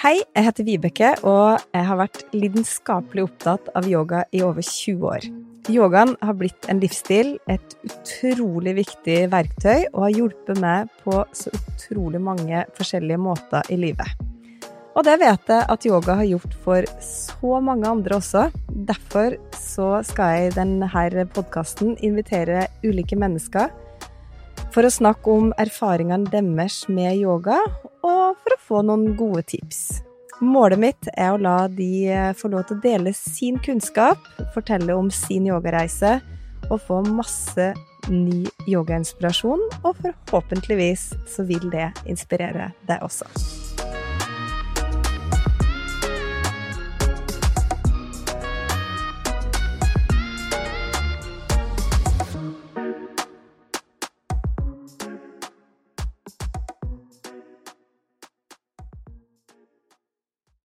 Hei, jeg heter Vibeke, og jeg har vært lidenskapelig opptatt av yoga i over 20 år. Yogaen har blitt en livsstil, et utrolig viktig verktøy, og har hjulpet meg på så utrolig mange forskjellige måter i livet. Og det vet jeg at yoga har gjort for så mange andre også. Derfor så skal jeg i denne podkasten invitere ulike mennesker for å snakke om erfaringene deres med yoga, og for å få noen gode tips. Målet mitt er å la de få lov til å dele sin kunnskap, fortelle om sin yogareise, og få masse ny yogainspirasjon, og forhåpentligvis så vil det inspirere deg også.